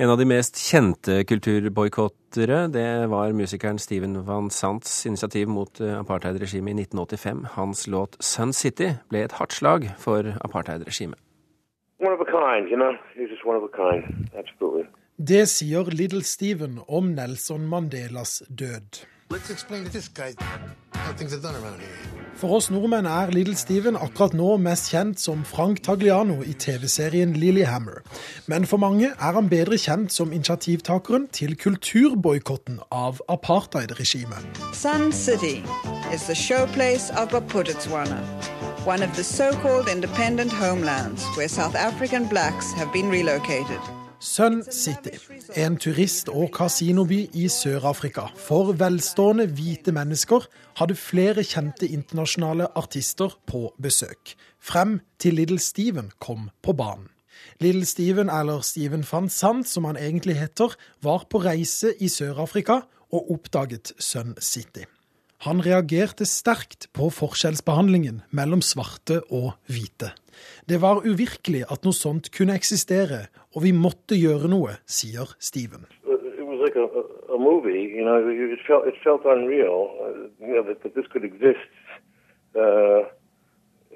En av de mest kjente kulturboikottere, det var musikeren Steven Van Sants initiativ mot eh, apartheidregimet i 1985. Hans låt 'Sun City' ble et hardt slag for apartheidregimet. Det sier Little Steven om Nelson Mandelas død. For oss nordmenn er Little Steven akkurat nå mest kjent som Frank Tagliano i TV-serien Lillehammer. Men for mange er han bedre kjent som initiativtakeren til kulturboikotten av apartheidregimet. Sun City is the showplace of Bapututswana, one of the so-called independent homelands where South African blacks have been relocated. Sun City, en turist- og kasinoby i Sør-Afrika. For velstående hvite mennesker hadde flere kjente internasjonale artister på besøk. Frem til Little Steven kom på banen. Little Steven, eller Steven van Sant som han egentlig heter, var på reise i Sør-Afrika og oppdaget Sun City. Han reagerte sterkt på forskjellsbehandlingen mellom svarte og hvite. Det var uvirkelig at noe sånt kunne eksistere, og vi måtte gjøre noe, sier Steven. Like a, a movie, you know. It felt it felt unreal, uh, you know, that, that this could exist uh,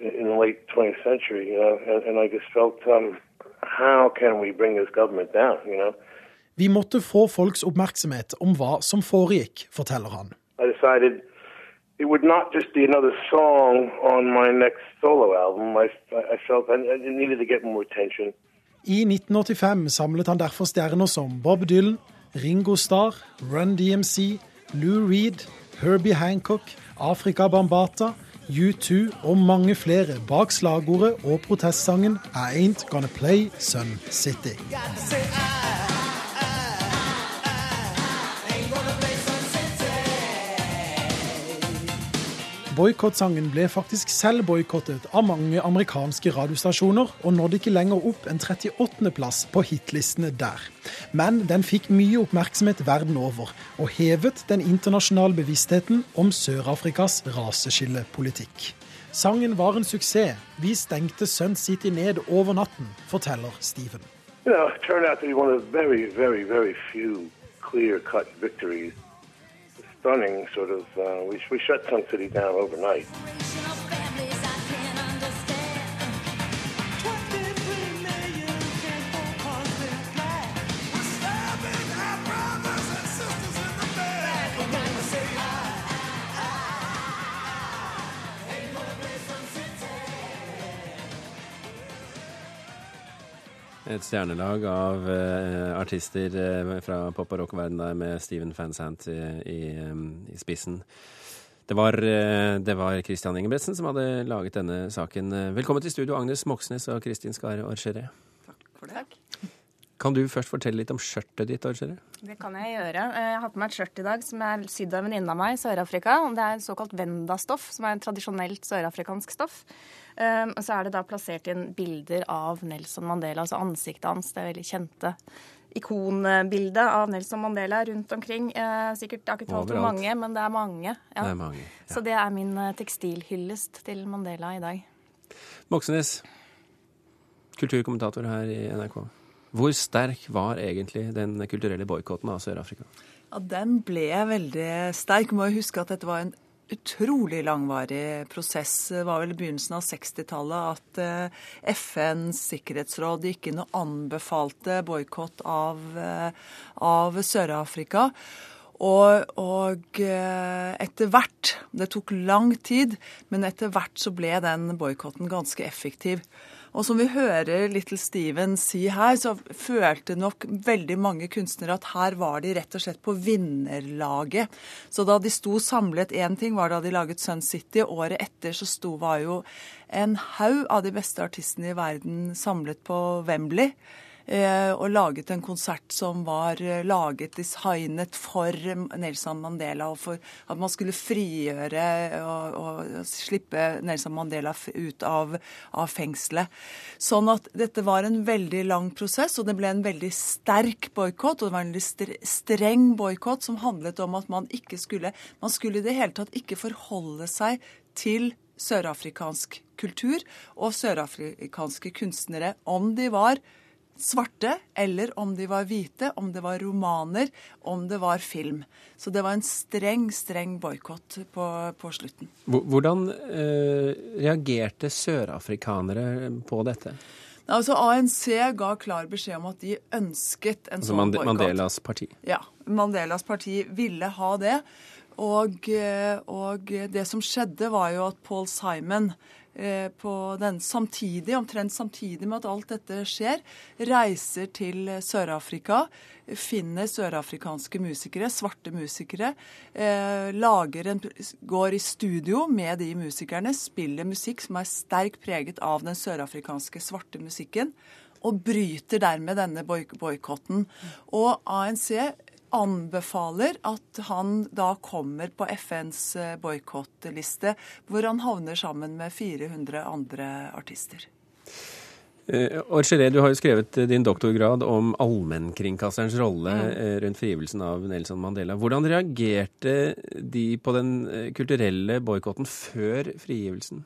in the late 20th century, you know. And, and I just felt, um, how can we bring this government down, you know? Vi måtte få folks oppmerksomhet om hva som foregikk, forteller han. It would not just be another song on my next solo album. I, I felt I, I needed to get more attention. I 1985 samlet han derfor stjerner som Bob Dylan, Ringo Starr, Run DMC, Lou Reed, Herbie Hancock, Afrika Bambata, U2 og mange flere bak slagordet og protestsangen I Ain't Gonna Play Sun City. Boikottsangen ble faktisk selv boikottet av mange amerikanske radiostasjoner, og nådde ikke lenger opp en 38.-plass på hitlistene der. Men den fikk mye oppmerksomhet verden over, og hevet den internasjonale bevisstheten om Sør-Afrikas raseskillepolitikk. Sangen var en suksess. Vi stengte Sun City ned over natten, forteller Steven. You know, Stunning, sort of. Uh, we, we shut Sun City down overnight. Et stjernelag av uh, artister uh, fra pop- og rockverdenen der med Steven Fansant i, i, um, i spissen. Det var, uh, det var Christian Ingebretsen som hadde laget denne saken. Velkommen til studio, Agnes Moxnes og Kristin Skare Orcheré. Kan du først fortelle litt om skjørtet ditt, Orcheré? Det kan jeg gjøre. Jeg har på meg et skjørt i dag som er sydd av en venninne av meg i Sør-Afrika. Det er såkalt Venda-stoff, som er en tradisjonelt sørafrikansk stoff. Og så er det da plassert inn bilder av Nelson Mandela, altså ansiktet hans. Det er veldig kjente ikonbildet av Nelson Mandela rundt omkring. Eh, sikkert, har ikke talt om mange, men det er mange. Ja. Det er mange. Ja. Så det er min eh, tekstilhyllest til Mandela i dag. Moxnes, kulturkommentator her i NRK. Hvor sterk var egentlig den kulturelle boikotten av Sør-Afrika? Ja, Den ble veldig sterk. Må jo huske at dette var en utrolig langvarig prosess. Det var vel i begynnelsen av 60-tallet at eh, FNs sikkerhetsråd gikk inn og anbefalte boikott av, eh, av Sør-Afrika. Og, og eh, etter hvert Det tok lang tid, men etter hvert så ble den boikotten ganske effektiv. Og som vi hører Little Steven si her, så følte nok veldig mange kunstnere at her var de rett og slett på vinnerlaget. Så da de sto samlet Én ting var da de laget Sun City. Året etter så sto var jo en haug av de beste artistene i verden samlet på Wembley. Eh, Og laget en konsert som var eh, laget, designet for Nelson Mandela, og for at man skulle frigjøre og, og slippe Nelson Mandela ut av, av fengselet. Sånn at dette var en veldig lang prosess, og det ble en veldig sterk boikott. Og det var en veldig streng boikott som handlet om at man ikke skulle Man skulle i det hele tatt ikke forholde seg til sørafrikansk kultur og sørafrikanske kunstnere, om de var svarte, eller om de var hvite, om det var romaner, om det var film. Så det var en streng, streng boikott på, på, slutten. Hvordan eh, reagerte sørafrikanere på dette? Altså ANC ga klar beskjed om at de ønsket en altså sånn boikott. Mandelas parti? Ja. Mandelas parti ville ha det. Og, eh, og det som skjedde, var jo at Paul Simon på den samtidig, omtrent samtidig med at alt dette skjer, reiser til Sør-Afrika, finner sørafrikanske musikere, svarte musikere, eh, en, går i studio med de musikerne, spiller musikk som er sterkt preget av den sørafrikanske svarte musikken, og bryter dermed denne boikotten. Og ANC anbefaler at han da kommer på FNs eh, boikottliste, hvor han havner sammen med 400 andre artister. Orgeré, du har jo skrevet din doktorgrad om allmennkringkasterens rolle rundt frigivelsen av Nelson Mandela. Hvordan reagerte de på den kulturelle boikotten før frigivelsen?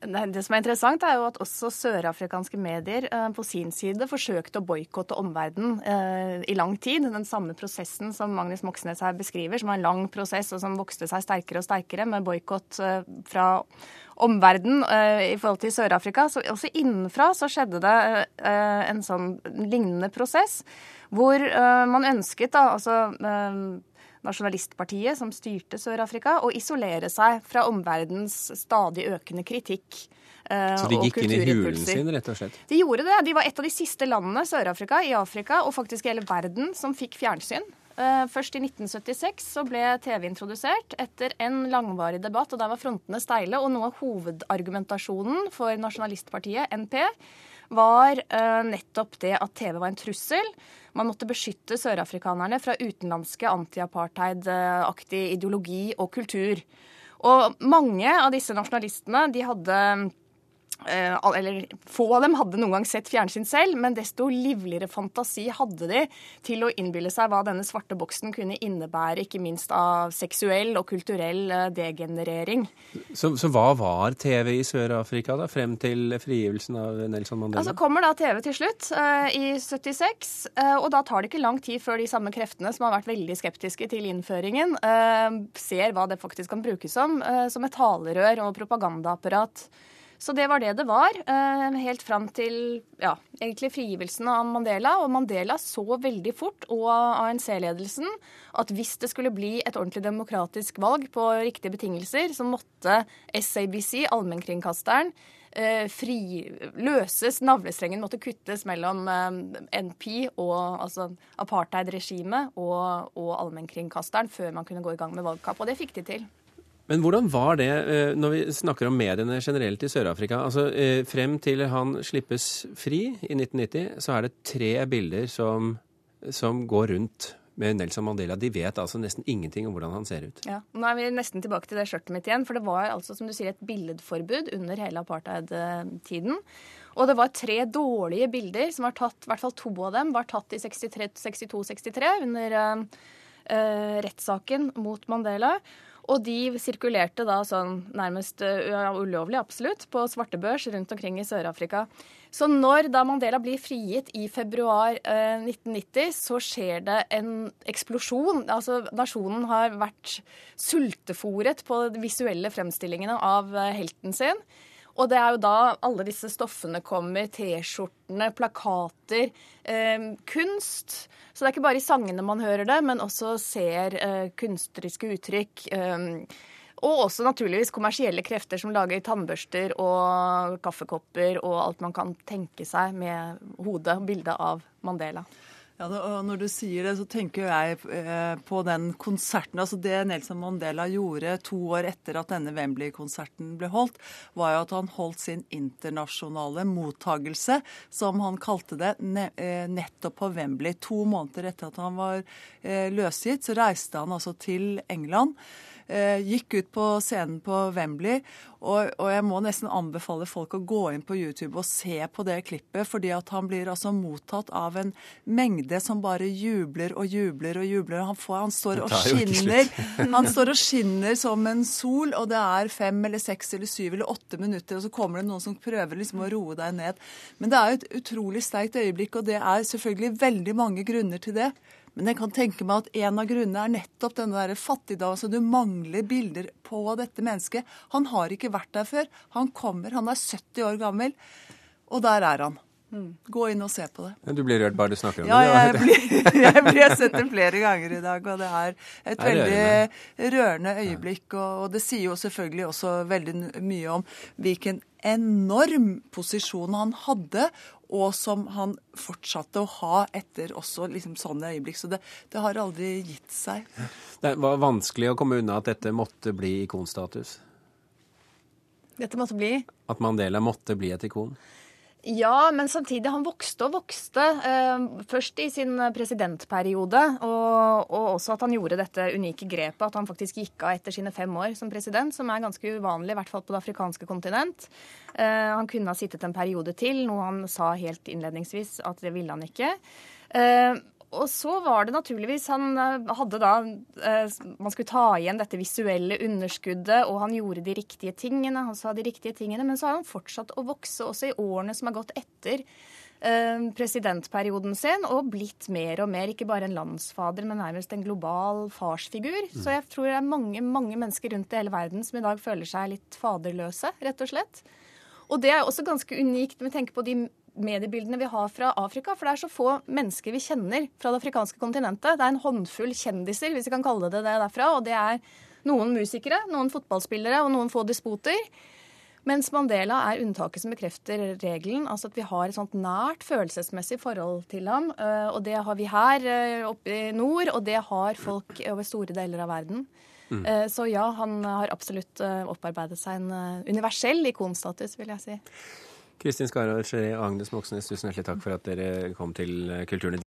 Det som er interessant, er jo at også sørafrikanske medier eh, på sin side forsøkte å boikotte omverdenen eh, i lang tid. Den samme prosessen som Magnus Moxnes her beskriver, som var en lang prosess og som vokste seg sterkere og sterkere med boikott eh, fra omverdenen i forhold til Sør-Afrika. Så også innenfra så skjedde det en sånn lignende prosess hvor man ønsket da altså nasjonalistpartiet som styrte Sør-Afrika, og isolere seg fra omverdens stadig økende kritikk. Eh, Så de gikk inn i hulen sin, rett og slett? De gjorde det. De var et av de siste landene Sør-Afrika, i Afrika og faktisk i hele verden som fikk fjernsyn. Eh, først i 1976 så ble TV introdusert etter en langvarig debatt, og der var frontene steile. Og noe av hovedargumentasjonen for nasjonalistpartiet, NP, var uh, nettopp det at TV var en trussel. Man måtte beskytte sørafrikanerne fra utenlandske anti-apartheid-aktig ideologi og kultur. Og mange av disse nasjonalistene de hadde eller få av dem hadde noen gang sett fjernsyn selv, men desto livligere fantasi hadde de til å innbille seg hva denne svarte boksen kunne innebære, ikke minst av seksuell og kulturell eh, degenerering. Så, så hva var TV i Sør-Afrika da, frem til frigivelsen av Nelson Mandela? Altså kommer da TV til slutt, uh, i 76, uh, og da tar det ikke lang tid før de samme kreftene som har vært veldig skeptiske til innføringen, ser hva det faktisk kan brukes som, som et talerør og propagandaapparat. Så det var det det var, eh, helt fram til ja, egentlig frigivelsen av Mandela. Og Mandela så veldig fort, og ANC-ledelsen, at hvis det skulle bli et ordentlig demokratisk valg på riktige betingelser, så måtte SABC, allmennkringkasteren, eh, fri, løses, navlestrengen måtte kuttes mellom eh, NP og altså apartheid-regimet og, og allmennkringkasteren før man kunne gå i gang med valgkamp. Og det fikk de til. Men hvordan var det eh, når vi snakker om mediene generelt i Sør-Afrika? Altså, eh, Frem til han slippes fri i 1990, så er det tre bilder som, som går rundt med Nelson Mandela. De vet altså nesten ingenting om hvordan han ser ut. Ja, Nå er vi nesten tilbake til det skjørtet mitt igjen. For det var altså, som du sier, et billedforbud under hele apartheid-tiden. Og det var tre dårlige bilder som var tatt, i hvert fall to av dem var tatt i 62-63 under uh, rettssaken mot Mandela. Og de sirkulerte da sånn nærmest uh, ulovlig, absolutt, på svartebørs rundt omkring i Sør-Afrika. Så når da Mandela blir frigitt i februar uh, 1990, så skjer det en eksplosjon. Altså nasjonen har vært sultefòret på de visuelle fremstillingene av uh, helten sin. Og det er jo da alle disse stoffene kommer. T-skjortene, plakater, eh, kunst. Så det er ikke bare i sangene man hører det, men også ser eh, kunstneriske uttrykk. Eh, og også naturligvis kommersielle krefter som lager tannbørster og kaffekopper og alt man kan tenke seg med hodet og bildet av Mandela. Ja, og Når du sier det, så tenker jeg eh, på den konserten. altså Det Nelson Mandela gjorde to år etter at denne Wembley-konserten ble holdt, var jo at han holdt sin internasjonale mottagelse, som han kalte det, eh, nettopp på Wembley. To måneder etter at han var eh, løsgitt, så reiste han altså til England. Gikk ut på scenen på Wembley og, og, jeg må nesten anbefale folk å gå inn på YouTube og se på det klippet, fordi at han blir altså mottatt av en mengde som bare jubler og jubler og jubler. Han, får, han står og skinner. Han står og skinner som en sol, og det er fem eller seks eller syv eller åtte minutter, og så kommer det noen som prøver liksom å roe deg ned. Men det er jo et utrolig sterkt øyeblikk, og det er selvfølgelig veldig mange grunner til det. Men jeg kan tenke meg at en av grunnene er nettopp denne der fattigdom. Altså du mangler bilder på dette mennesket. Han har ikke vært der før. Han kommer, han er 70 år gammel, og der er han. Gå inn og se på det. Du blir rørt bare du snakker om Ja, det. jeg blir, jeg blir jeg sett det flere ganger i dag, og det er et Det er veldig rørende øyeblikk. Og, og det sier jo selvfølgelig også veldig mye om hvilken enorm posisjon han hadde, og som han fortsatte å ha etter også liksom sånne øyeblikk. Så det, det har aldri gitt seg. Det var vanskelig å komme unna at dette måtte bli ikonstatus. Dette måtte bli At Mandela måtte bli et ikon. Ja, men samtidig, han vokste og vokste. Eh, først i sin presidentperiode, og, og også at han gjorde dette unike grepet, at han faktisk gikk av etter sine fem år som president, som er ganske uvanlig, i hvert fall på det afrikanske kontinent. Eh, han kunne ha sittet en periode til, noe han sa helt innledningsvis at det ville han ikke. Og så var det naturligvis Han eh, hadde da eh, Man skulle ta igjen dette visuelle underskuddet, og han gjorde de riktige tingene. Han sa de riktige tingene, men så har han fortsatt å vokse også i årene som har gått etter eh, presidentperioden sin, og blitt mer og mer ikke bare en landsfader, men nærmest en global farsfigur. Så jeg tror det er mange, mange mennesker rundt i hele verden som i dag føler seg litt faderløse, rett og slett. Og det er også ganske unikt med å tenke på de mediebildene vi har fra Afrika. For det er så få mennesker vi kjenner fra det afrikanske kontinentet. Det er en håndfull kjendiser, hvis vi kan kalle det det derfra. Og det er noen musikere, noen fotballspillere og noen få despoter. Mens Mandela er unntaket som bekrefter regelen. Altså at vi har et sånt nært følelsesmessig forhold til ham. øh, Og det har vi her øh, oppe i nord, og det har folk over store deler av verden. Mm. Så ja, han har absolutt opparbeidet seg en universell ikonstatus, vil jeg si. Kristin Skarre og Agnes Moxnes, tusen hjertelig takk for at dere kom til Kulturnytt.